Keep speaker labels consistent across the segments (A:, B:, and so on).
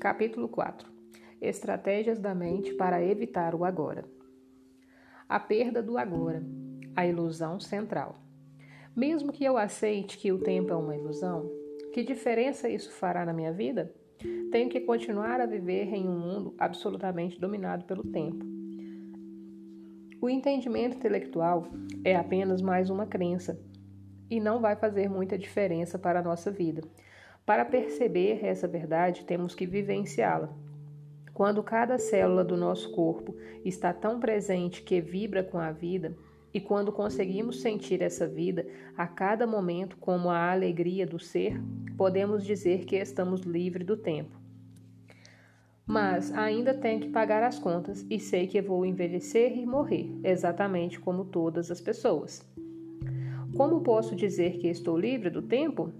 A: Capítulo 4 Estratégias da mente para evitar o agora. A perda do agora, a ilusão central. Mesmo que eu aceite que o tempo é uma ilusão, que diferença isso fará na minha vida? Tenho que continuar a viver em um mundo absolutamente dominado pelo tempo. O entendimento intelectual é apenas mais uma crença e não vai fazer muita diferença para a nossa vida. Para perceber essa verdade, temos que vivenciá-la. Quando cada célula do nosso corpo está tão presente que vibra com a vida, e quando conseguimos sentir essa vida a cada momento como a alegria do ser, podemos dizer que estamos livres do tempo. Mas ainda tenho que pagar as contas e sei que vou envelhecer e morrer, exatamente como todas as pessoas. Como posso dizer que estou livre do tempo?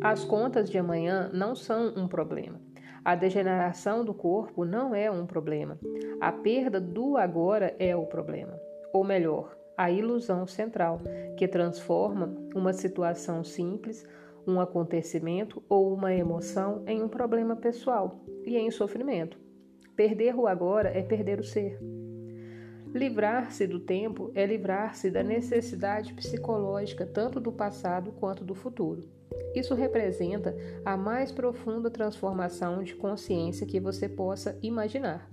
A: As contas de amanhã não são um problema. A degeneração do corpo não é um problema. A perda do agora é o problema. Ou melhor, a ilusão central, que transforma uma situação simples, um acontecimento ou uma emoção em um problema pessoal e em sofrimento. Perder o agora é perder o ser. Livrar-se do tempo é livrar-se da necessidade psicológica tanto do passado quanto do futuro. Isso representa a mais profunda transformação de consciência que você possa imaginar.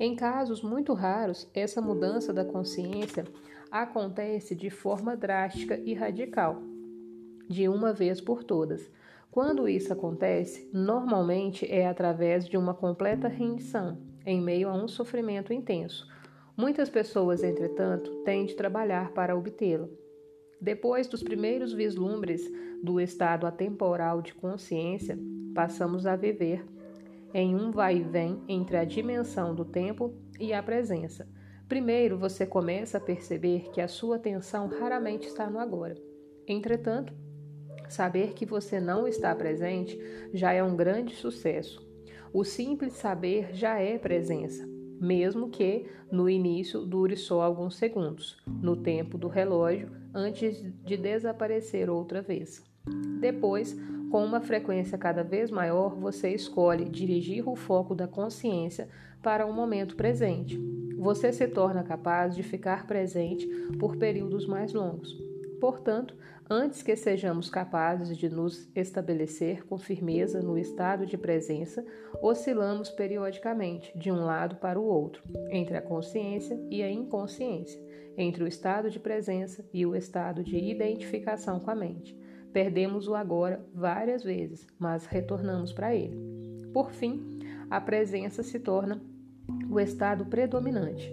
A: Em casos muito raros, essa mudança da consciência acontece de forma drástica e radical, de uma vez por todas. Quando isso acontece, normalmente é através de uma completa rendição, em meio a um sofrimento intenso. Muitas pessoas, entretanto, têm de trabalhar para obtê-la. Depois dos primeiros vislumbres do estado atemporal de consciência, passamos a viver em um vai e vem entre a dimensão do tempo e a presença. Primeiro, você começa a perceber que a sua atenção raramente está no agora. Entretanto, saber que você não está presente já é um grande sucesso. O simples saber já é presença mesmo que no início dure só alguns segundos, no tempo do relógio, antes de desaparecer outra vez. Depois, com uma frequência cada vez maior, você escolhe dirigir o foco da consciência para o momento presente. Você se torna capaz de ficar presente por períodos mais longos. Portanto, antes que sejamos capazes de nos estabelecer com firmeza no estado de presença, oscilamos periodicamente de um lado para o outro, entre a consciência e a inconsciência, entre o estado de presença e o estado de identificação com a mente. Perdemos o agora várias vezes, mas retornamos para ele. Por fim, a presença se torna o estado predominante.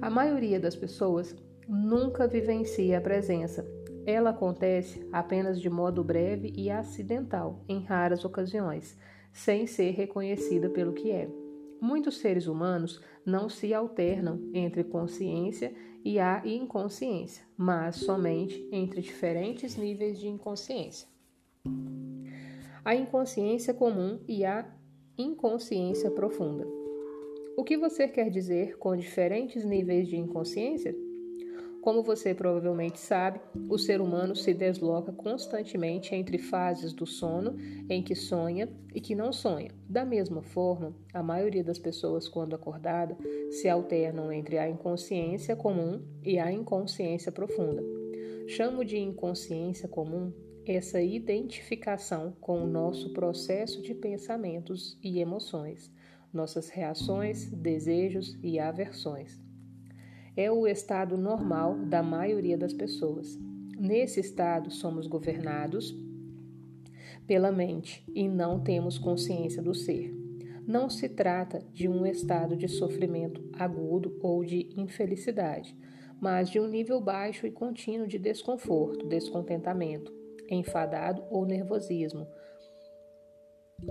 A: A maioria das pessoas nunca vivencia a presença ela acontece apenas de modo breve e acidental, em raras ocasiões, sem ser reconhecida pelo que é. Muitos seres humanos não se alternam entre consciência e a inconsciência, mas somente entre diferentes níveis de inconsciência. A inconsciência comum e a inconsciência profunda. O que você quer dizer com diferentes níveis de inconsciência? Como você provavelmente sabe, o ser humano se desloca constantemente entre fases do sono em que sonha e que não sonha. Da mesma forma, a maioria das pessoas, quando acordada, se alternam entre a inconsciência comum e a inconsciência profunda. Chamo de inconsciência comum essa identificação com o nosso processo de pensamentos e emoções, nossas reações, desejos e aversões é o estado normal da maioria das pessoas. Nesse estado, somos governados pela mente e não temos consciência do ser. Não se trata de um estado de sofrimento agudo ou de infelicidade, mas de um nível baixo e contínuo de desconforto, descontentamento, enfadado ou nervosismo,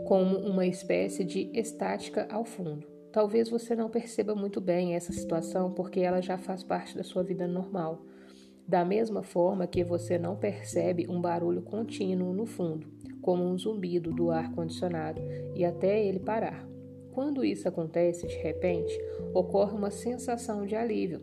A: como uma espécie de estática ao fundo. Talvez você não perceba muito bem essa situação porque ela já faz parte da sua vida normal. Da mesma forma que você não percebe um barulho contínuo no fundo, como um zumbido do ar condicionado, e até ele parar. Quando isso acontece de repente, ocorre uma sensação de alívio.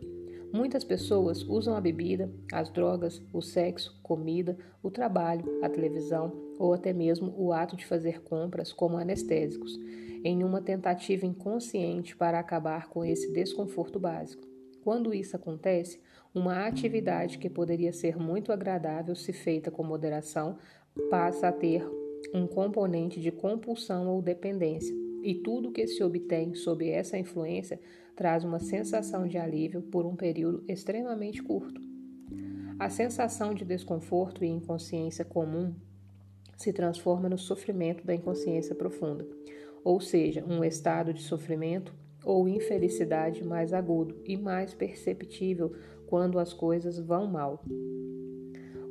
A: Muitas pessoas usam a bebida, as drogas, o sexo, comida, o trabalho, a televisão ou até mesmo o ato de fazer compras como anestésicos, em uma tentativa inconsciente para acabar com esse desconforto básico. Quando isso acontece, uma atividade que poderia ser muito agradável se feita com moderação passa a ter um componente de compulsão ou dependência, e tudo que se obtém sob essa influência traz uma sensação de alívio por um período extremamente curto. A sensação de desconforto e inconsciência comum se transforma no sofrimento da inconsciência profunda, ou seja, um estado de sofrimento ou infelicidade mais agudo e mais perceptível quando as coisas vão mal.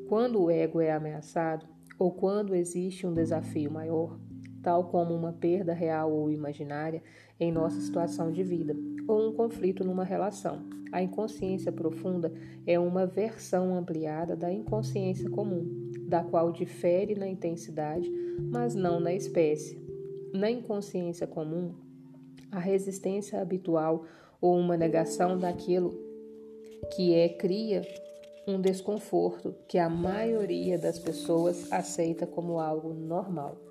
A: Quando o ego é ameaçado ou quando existe um desafio maior, tal como uma perda real ou imaginária em nossa situação de vida, ou um conflito numa relação. A inconsciência profunda é uma versão ampliada da inconsciência comum, da qual difere na intensidade, mas não na espécie. Na inconsciência comum, a resistência habitual ou uma negação daquilo que é cria um desconforto que a maioria das pessoas aceita como algo normal.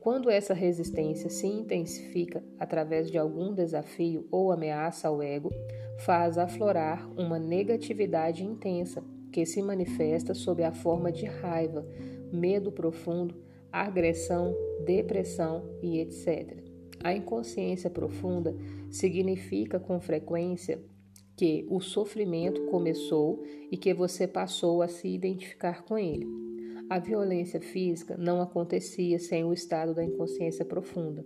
A: Quando essa resistência se intensifica através de algum desafio ou ameaça ao ego, faz aflorar uma negatividade intensa que se manifesta sob a forma de raiva, medo profundo, agressão, depressão e etc. A inconsciência profunda significa com frequência que o sofrimento começou e que você passou a se identificar com ele. A violência física não acontecia sem o estado da inconsciência profunda.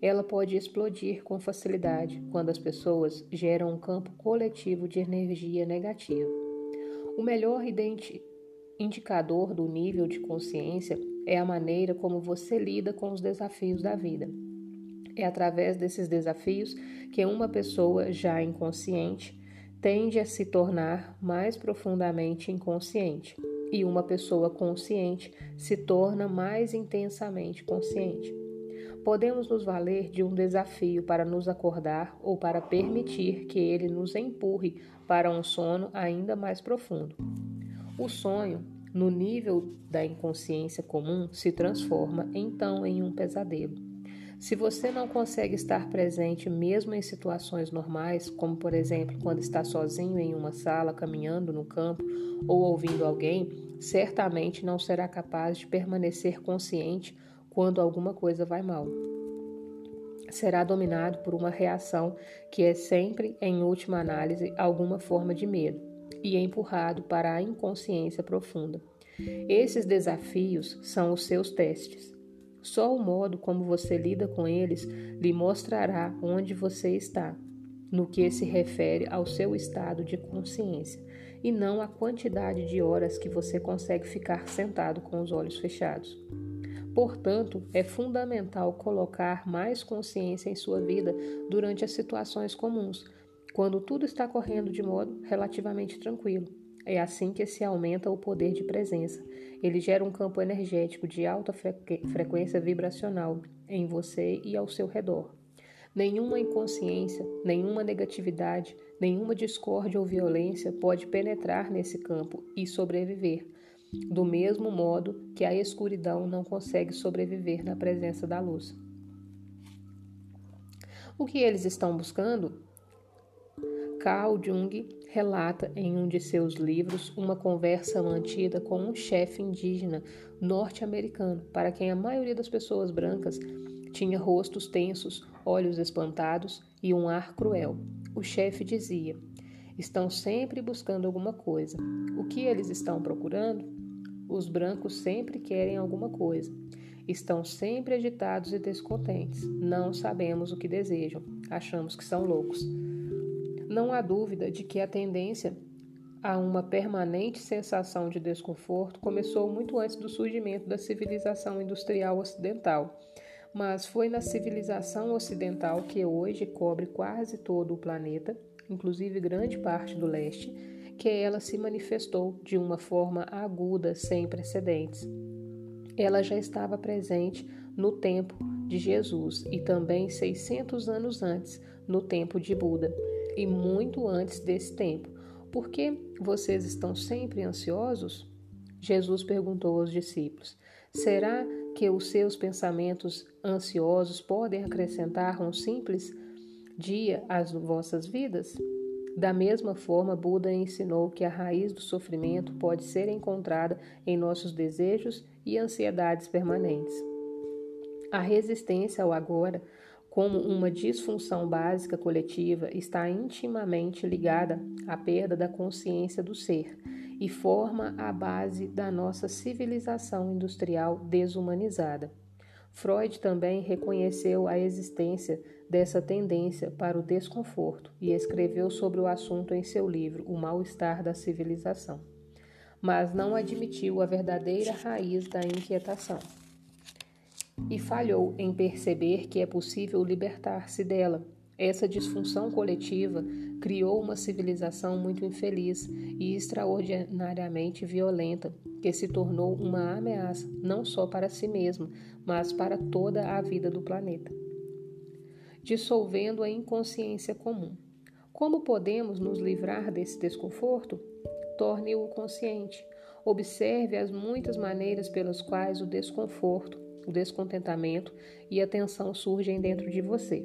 A: Ela pode explodir com facilidade quando as pessoas geram um campo coletivo de energia negativa. O melhor indicador do nível de consciência é a maneira como você lida com os desafios da vida. É através desses desafios que uma pessoa já inconsciente tende a se tornar mais profundamente inconsciente, e uma pessoa consciente se torna mais intensamente consciente. Podemos nos valer de um desafio para nos acordar ou para permitir que ele nos empurre para um sono ainda mais profundo. O sonho, no nível da inconsciência comum, se transforma então em um pesadelo. Se você não consegue estar presente mesmo em situações normais, como por exemplo quando está sozinho em uma sala, caminhando no campo ou ouvindo alguém, certamente não será capaz de permanecer consciente quando alguma coisa vai mal. Será dominado por uma reação que é sempre, em última análise, alguma forma de medo e empurrado para a inconsciência profunda. Esses desafios são os seus testes. Só o modo como você lida com eles lhe mostrará onde você está, no que se refere ao seu estado de consciência, e não a quantidade de horas que você consegue ficar sentado com os olhos fechados. Portanto, é fundamental colocar mais consciência em sua vida durante as situações comuns, quando tudo está correndo de modo relativamente tranquilo. É assim que se aumenta o poder de presença ele gera um campo energético de alta frequência vibracional em você e ao seu redor. Nenhuma inconsciência, nenhuma negatividade, nenhuma discórdia ou violência pode penetrar nesse campo e sobreviver, do mesmo modo que a escuridão não consegue sobreviver na presença da luz. O que eles estão buscando? Carl Jung relata em um de seus livros uma conversa mantida com um chefe indígena norte-americano, para quem a maioria das pessoas brancas tinha rostos tensos, olhos espantados e um ar cruel. O chefe dizia: Estão sempre buscando alguma coisa. O que eles estão procurando? Os brancos sempre querem alguma coisa. Estão sempre agitados e descontentes. Não sabemos o que desejam. Achamos que são loucos. Não há dúvida de que a tendência a uma permanente sensação de desconforto começou muito antes do surgimento da civilização industrial ocidental, mas foi na civilização ocidental que hoje cobre quase todo o planeta, inclusive grande parte do leste, que ela se manifestou de uma forma aguda sem precedentes. Ela já estava presente no tempo de Jesus e também 600 anos antes, no tempo de Buda e muito antes desse tempo, Por que vocês estão sempre ansiosos? Jesus perguntou aos discípulos: Será que os seus pensamentos ansiosos podem acrescentar um simples dia às vossas vidas? Da mesma forma, Buda ensinou que a raiz do sofrimento pode ser encontrada em nossos desejos e ansiedades permanentes. A resistência ao agora, como uma disfunção básica coletiva, está intimamente ligada à perda da consciência do ser e forma a base da nossa civilização industrial desumanizada. Freud também reconheceu a existência dessa tendência para o desconforto e escreveu sobre o assunto em seu livro O Mal-Estar da Civilização, mas não admitiu a verdadeira raiz da inquietação. E falhou em perceber que é possível libertar-se dela essa disfunção coletiva criou uma civilização muito infeliz e extraordinariamente violenta, que se tornou uma ameaça não só para si mesma, mas para toda a vida do planeta. Dissolvendo a inconsciência comum. Como podemos nos livrar desse desconforto? Torne-o consciente. Observe as muitas maneiras pelas quais o desconforto, o descontentamento e a tensão surgem dentro de você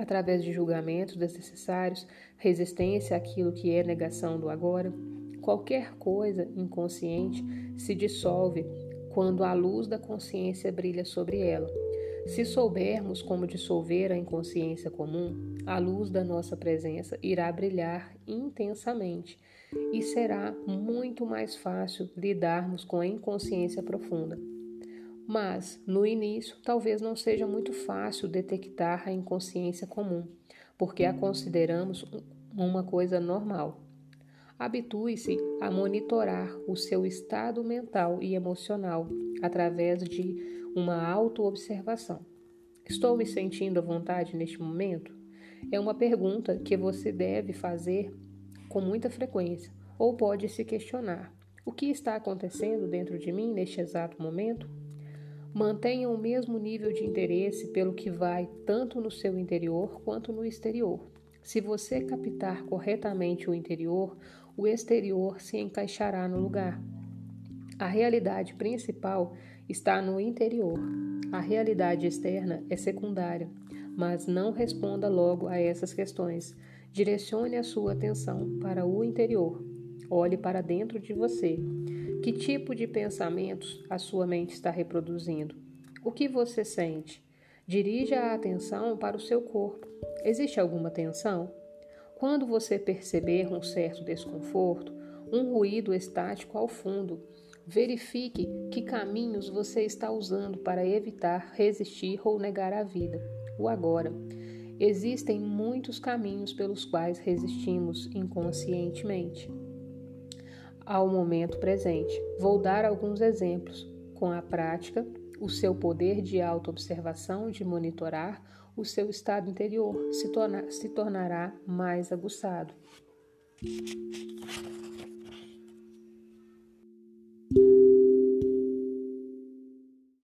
A: através de julgamentos desnecessários, resistência àquilo que é negação do agora. Qualquer coisa inconsciente se dissolve quando a luz da consciência brilha sobre ela. Se soubermos como dissolver a inconsciência comum, a luz da nossa presença irá brilhar intensamente e será muito mais fácil lidarmos com a inconsciência profunda. Mas, no início, talvez não seja muito fácil detectar a inconsciência comum, porque a consideramos uma coisa normal. Habitue-se a monitorar o seu estado mental e emocional através de uma autoobservação. Estou me sentindo à vontade neste momento? É uma pergunta que você deve fazer com muita frequência, ou pode se questionar: o que está acontecendo dentro de mim neste exato momento? Mantenha o mesmo nível de interesse pelo que vai tanto no seu interior quanto no exterior. Se você captar corretamente o interior, o exterior se encaixará no lugar. A realidade principal está no interior. A realidade externa é secundária, mas não responda logo a essas questões. Direcione a sua atenção para o interior. Olhe para dentro de você. Que tipo de pensamentos a sua mente está reproduzindo? O que você sente? Dirija a atenção para o seu corpo. Existe alguma tensão? Quando você perceber um certo desconforto, um ruído estático ao fundo, verifique que caminhos você está usando para evitar, resistir ou negar a vida, o agora. Existem muitos caminhos pelos quais resistimos inconscientemente ao momento presente. Vou dar alguns exemplos. Com a prática, o seu poder de autoobservação, de monitorar o seu estado interior, se, torna, se tornará mais aguçado.